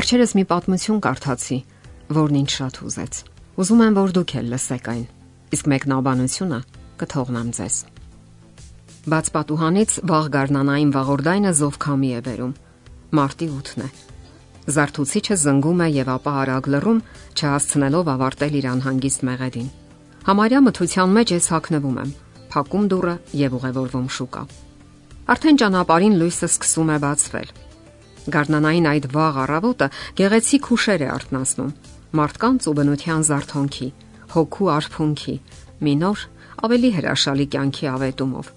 Վերջերս մի պատմություն կարդացի, որն ինձ շատ հուզեց։ Ուզում եմ, որ դուք էլ լսեք այն։ Իսկ մեկնաբանությունը կթողնեմ ձեզ։ Բաց պատուհանից վաղ գարնանային վաղորդայնը զովքամի է վերում։ Մարտի 8-ն է։ Զարթուցիչը զնգում է եւ ապա արագ լռում, չհասցնելով ավարտել իր անհանգիստ մեղեդին։ Համարյա մթության մեջ ես հակնվում եմ, փակում դուռը եւ ուղևորվում շուկա։ Արդեն ճանապարհին լույսը սկսում է բացվել Գարնանային այդ վաղ առավոտը գեղեցիկ հուշեր է արթնացնում. Մարդկանց ու բնության զարթոնքի, հոգու արփունքի, մի նոր ավելի հրաշալի կյանքի ավետումով։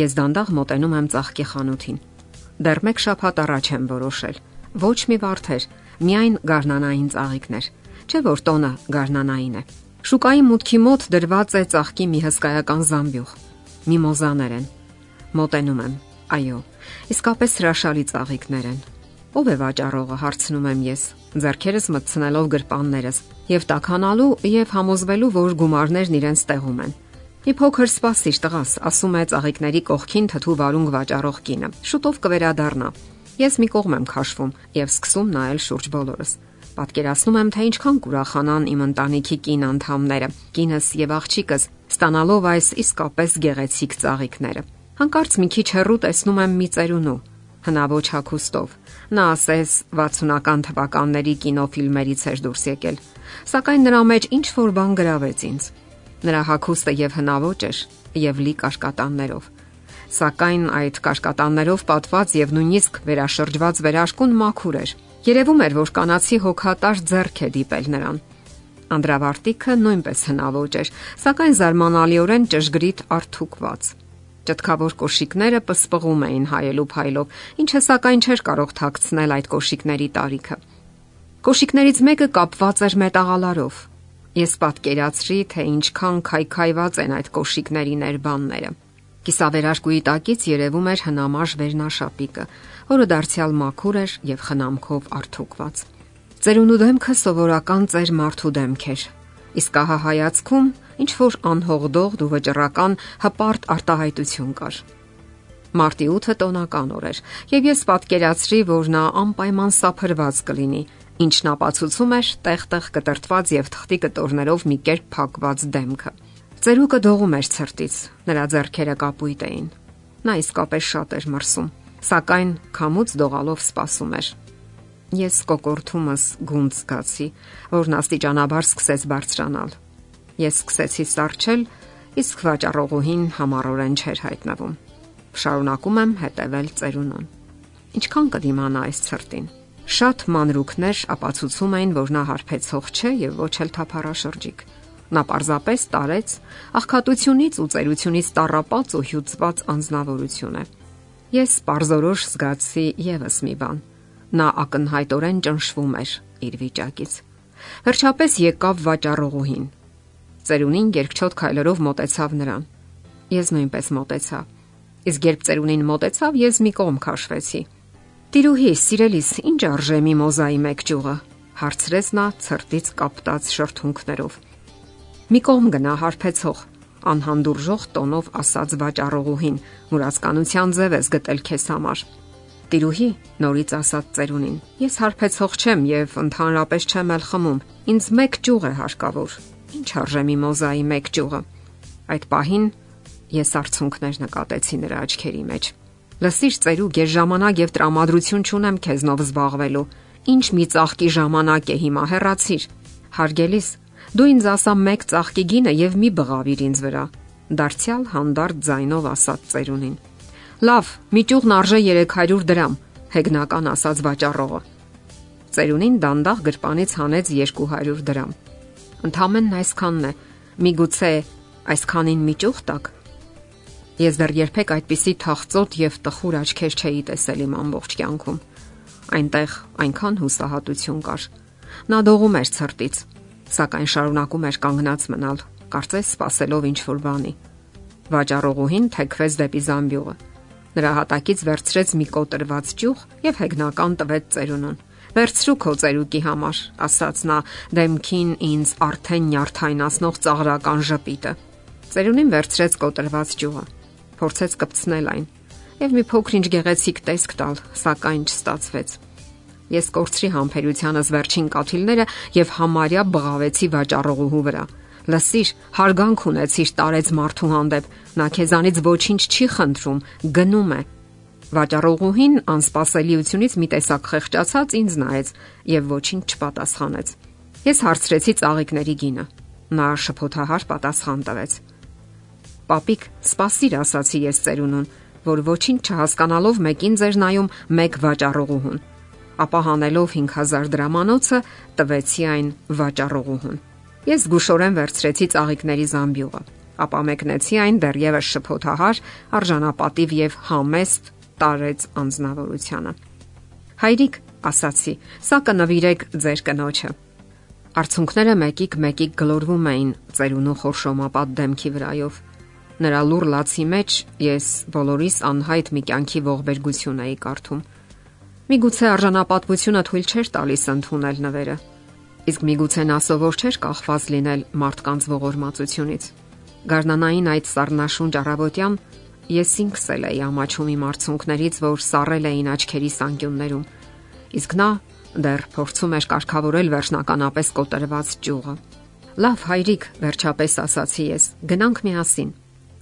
Ես դանդաղ մոտենում եմ ծաղկի խանութին։ Դեռ մեկ շաբաթ առաջ եմ որոշել։ Ոչ մի վարդեր, միայն գարնանային ծաղիկներ։ Չէ որ տոնը գարնանային է։ Շուկայի մուտքի մոտ դրված է ծաղկի մի հսկայական զամբյուղ։ Միմոզաներ են։ Մոտենում եմ Այո, իսկապես հրաշալի ծաղիկներ են։ Ո՞վ է վաճառողը, հարցնում եմ ես, зерքերս մտցնելով գրպաններս եւ տականալու եւ համոզվելու, որ գումարներն իրենց տեղում են։ Մի փոքր սպասիշ տղաս, ասում է ծաղիկների կողքին թթու վարունգ վաճառող կինը։ Շուտով կվերադառնա։ Ես մի կողմ եմ քաշվում եւ սկսում նայել շուրջ բոլորս։ Պատկերացնում եմ, թե ինչքան կուրախանան իմ ընտանիքի կին անդամները, կինս եւ աղջիկս, ստանալով այս իսկապես գեղեցիկ ծաղիկները։ Հանկարծ մի քիչ հեռու տեսնում եմ մի ծերունու հնաոճ հագուստով։ Նա ասես 60-ական թվականների կինոֆիլմերից էր դուրս եկել։ Սակայն նրա մեջ ինչ որ բան գրավեց ինձ։ Նրա հագուստը եւ հնաոճ էր, եւ լի կաշկատաններով։ Սակայն այդ կաշկատաններով պատված եւ նույնիսկ վերաշրջված վերաշկուն մաքուր էր։ Երևում էր, որ կանացի հոգատար ձեռք է դիպել նրան։ Անդրավարտիքը նույնպես հնաոճ էր, սակայն զարմանալիորեն ճշգրիտ արթուկված։ Ճտկավոր կոշիկները պսպղում էին հայելու փայլով, ինչը սակայն չէր կարող թաքցնել այդ կոշիկների տարիքը։ Կոշիկներից մեկը կապված էր մետաղալարով։ Ես պատկերացրի, թե ինչքան քայքայված են այդ կոշիկների ներբանները։ Կիսավերարկուի տակից երևում էր հնամաշ վերնաշապիկը, որը դարձյալ մաքուր էր եւ խնամքով արթուկված։ Ծերունու դեմքը սովորական ծեր մարդու դեմք էր, իսկ ահա հայացքում ինչ որ անհողդող դու վճռական հպարտ արտահայտություն կար։ Մարտի 8-ը տոնական օր էր, եւ ես պատկերացրի, որ նա անպայման սափրված կլինի, ինչն ապացուցում էր տեղ-տեղ կտրտված եւ թղթի կտորներով մի կերպ փակված դեմքը։ Ծերուկը դողում էր ցրտից, նրա ձեռքերը կապույտ էին։ Նա իսկապես շատ էր մրսում, սակայն քամուց դողալով սպասում էր։ Ես կոկորթումս գունդ զգացի, որն աստիճանաբար սկսեց բարձրանալ։ Ես սկսեցի սարճել, իսկ վաճառողուհին համառորեն չէր հայտնվում։ Շարունակում եմ հետևել ծերունուն։ Ինչքան կդիմանա այս ցրտին։ Շատ մանրուքներ ապացուցում էին, որ նա հարբեցող չէ եւ ոչ էլ թափառաշրջիկ։ Նա պարզապես տարեց աղքատությունից ու ծերությունից տարապած ու հյուծված անznավորություն է։ Ես parzorosh զգացի եւս մի բան։ Նա ակնհայտորեն ճնշվում էր իր վիճակից։ Վերջապես եկավ վաճառողուհին, Ծերունին երկչոտ քայլերով մոտեցավ նրան։ Ես նույնպես մոտեցա։ Իսկ երբ ծերունին մոտեցավ, ես մի կողմ քաշվեցի։ Տիրուհի, սիրելիս, ինչ արժե միմոզայի մեկ ճյուղը, հարցրեց նա ցրտից կապտած շրթունքներով։ Մի կողմ գնա հարբեցող, անհանդուրժող տոնով ասաց վաճառողուհին, մուրացկանության ձև ես գտել քեզ համար։ Տիրուհի, նորից ասաց ծերունին։ Ես հարբեցող չեմ եւ ընդհանրապես չեմ ել խմում։ Ինձ մեկ ճյուղ է հարկավոր։ Ինչ արժե միմոզայի մեկ ճյուղը։ Այդ պահին ես արցունքներ նկատեցի նրա աչքերի մեջ։ Լսիր ծերուկ, ես ժամանակ եւ տրամադրություն չունեմ քեզնով զբաղվելու։ Ինչ մի ծաղկի ժամանակ է հիմա հեռացիր։ Հարգելիս, դու ինձ ասա մեկ ծաղկի գինը եւ մի բղավիր ինձ վրա։ Դարձյալ հանդարտ ձայնով ասաց ծերունին։ Լավ, մի ճյուղն արժե 300 դրամ, հեգնական ասաց վաճառողը։ Ծերունին դանդաղ գրպանից հանեց 200 դրամ։ Ընդհանեն այսքանն է։ Միգուցե այսքանին մի ճուղ տակ։ Ես դեռ երբեք այդպիսի թախծոտ եւ տխուր աչքեր չէի տեսել իմ ամբողջ կյանքում։ Այնտեղ այնքան հուսահատություն կար։ Նա դողում էր ցրտից, սակայն շարունակում էր կանգնած մնալ, կարծես սпасելով ինչ-որ բանի։ Վաճառողուհին թեքվեց դեպի Զամբյուղը։ Նրա հատակից վերցրեց մի կոտրված ճյուղ եւ հեգնական տվեց ծերունուն։ Վերցրու քո ծերուկի համար, ասաց նա դեմքին ինձ արդեն նյարդայնացնող ծաղրական ժպիտը։ Ծերունին վերցրեց կոտրված ջուղը, փորձեց կպցնել այն եւ մի փոքր ինչ գեղեցիկ տեսք տալ, սակայն չստացվեց։ Ես կորցրի համբերությանս վերջին կաթիլները եւ համարյա բղավեցի վաճառողուհու վրա։ Լսիր, հարգանք ունեցիր տարեց մարդու հանդեպ։ Նա քեզանից ոչինչ չի խնդրում, գնում է։ Վաճառողուհին անսպասելիությունից մի տեսակ խեղճացած ինձ նայեց եւ ոչինչ չպատասխանեց։ Ես հարցրեցի ծաղիկների գինը։ Նա շփոթահար պատասխան տվեց։ Պապիկ, սպասիր, ասացի ես ծերունուն, որ ոչինչ չհասկանալով մեկին ձեր նայում մեկ վաճառողուհուն։ Ապա հանելով 5000 դրամանոցը տվեցի այն վաճառողուհուն։ Ես զգուշորեն վերցրեցի ծաղիկների զամբյուղը, ապա մեկնեցի այն դեռևս շփոթահար, արժանապատիվ եւ համեստ տարեց անznավորությունը։ Հայրիկ, ասացի, սա կնվիրեք ձեր կնոջը։ Արցունքները մեկիկ մեկիկ գլորվում էին ծերունու խորշոմապատ դեմքի վրայով։ Նրա լուր լացի մեջ ես բոլորիս անհայտ մի կյանքի ողբերգություն էի կարդում։ Միգուցե արժանապատվությունը թույլ չէր տալիս ընդունել նվերը։ Իսկ միգուցե նա սովոր չէր կախված լինել մարդկանց ողորմածությունից։ Գարնանային այդ սառնաշունչ առավոտյան ես ինքս էլ էի ամաչում իմ արցունքներից, որ սառել էին աչքերի սանկյուններում։ Իսկ նա դեռ փորձում էր կարգավորել վերջնականապես կոտրված ճյուղը։ Լավ, հայրիկ, վերջապես ասացի ես, գնանք միասին։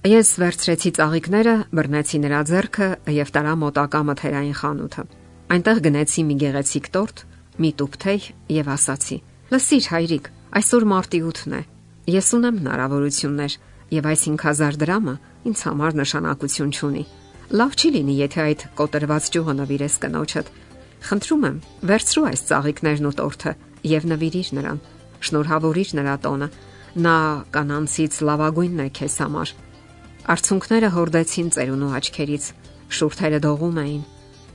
Ես վերցրեցի ծաղիկները, բռնեցի նրա ձեռքը եւ տարա մոտակա մթերային խանութը։ Այնտեղ գնեցի մի գեղեցիկ տորտ, մի տուփ թեյ եւ ասացի. Լսիր հայրիկ, այսօր մարտի 8-ն է։ Ես ունեմ հնարավորություններ եւ այս 5000 դրամը ինձ համար նշանակություն չունի։ Լավ չի լինի, եթե այդ կոտրված ճյուղը նվիրես կնոջդ։ Խնդրում եմ, վերցրու այս ծաղիկներն ու տորթը եւ նվիրիր նրան։ Շնորհավորիր նրա տոնը։ Նա կանանցից լավագույնն է քեզ համար։ Արցունքները հորդեցին ծերունու աչքերից, շուրթերը դողում էին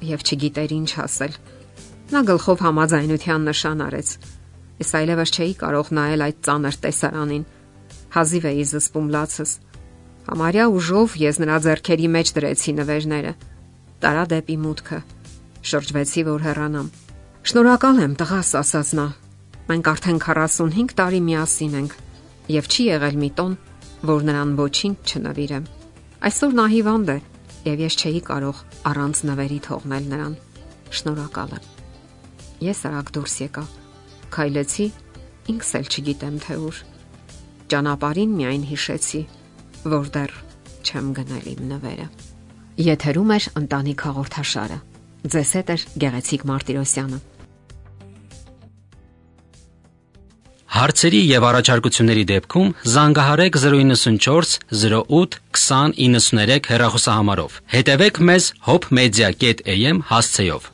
եւ չգիտեր ինչ ասել։ Նա գլխով համաձայնության նշան արեց։ Ես այլևս չէի կարող նայել այդ ծանր տեսարանին։ Հազիվ էի զսպում լացս։ Համարյա ուժով ես նրա зерքերի մեջ դրեցի նվերները։ Տարա դեպի մուտքը։ Շրջվեցի, որ հեռանամ։ Շնորհակալ եմ, տղաս, ասաց նա։ Մենք արդեն 45 տարի միասին ենք եւ չի եղել մի տոն, որ նրան ոչինչ չնվիրեմ։ Այսօր նա հիվանդ է եւ ես չէի կարող առանց նվերի թողնել նրան։ Շնորհակալ եմ։ Ես արագ դուրս եկա։ Քայլեցի, ինքս էլ չգիտեմ թե ուր։ Ճանապարհին միայն հիշեցի, որ դեռ չեմ գնել իմ նվերը։ Եթերում է ընտանիք հաղորդաշարը։ Ձեզ հետ է Գեղեցիկ Մարտիրոսյանը։ Հարցերի եւ առաջարկությունների դեպքում զանգահարեք 094 08 2093 հեռախոսահամարով։ Հետևեք մեզ hopmedia.am հասցեով։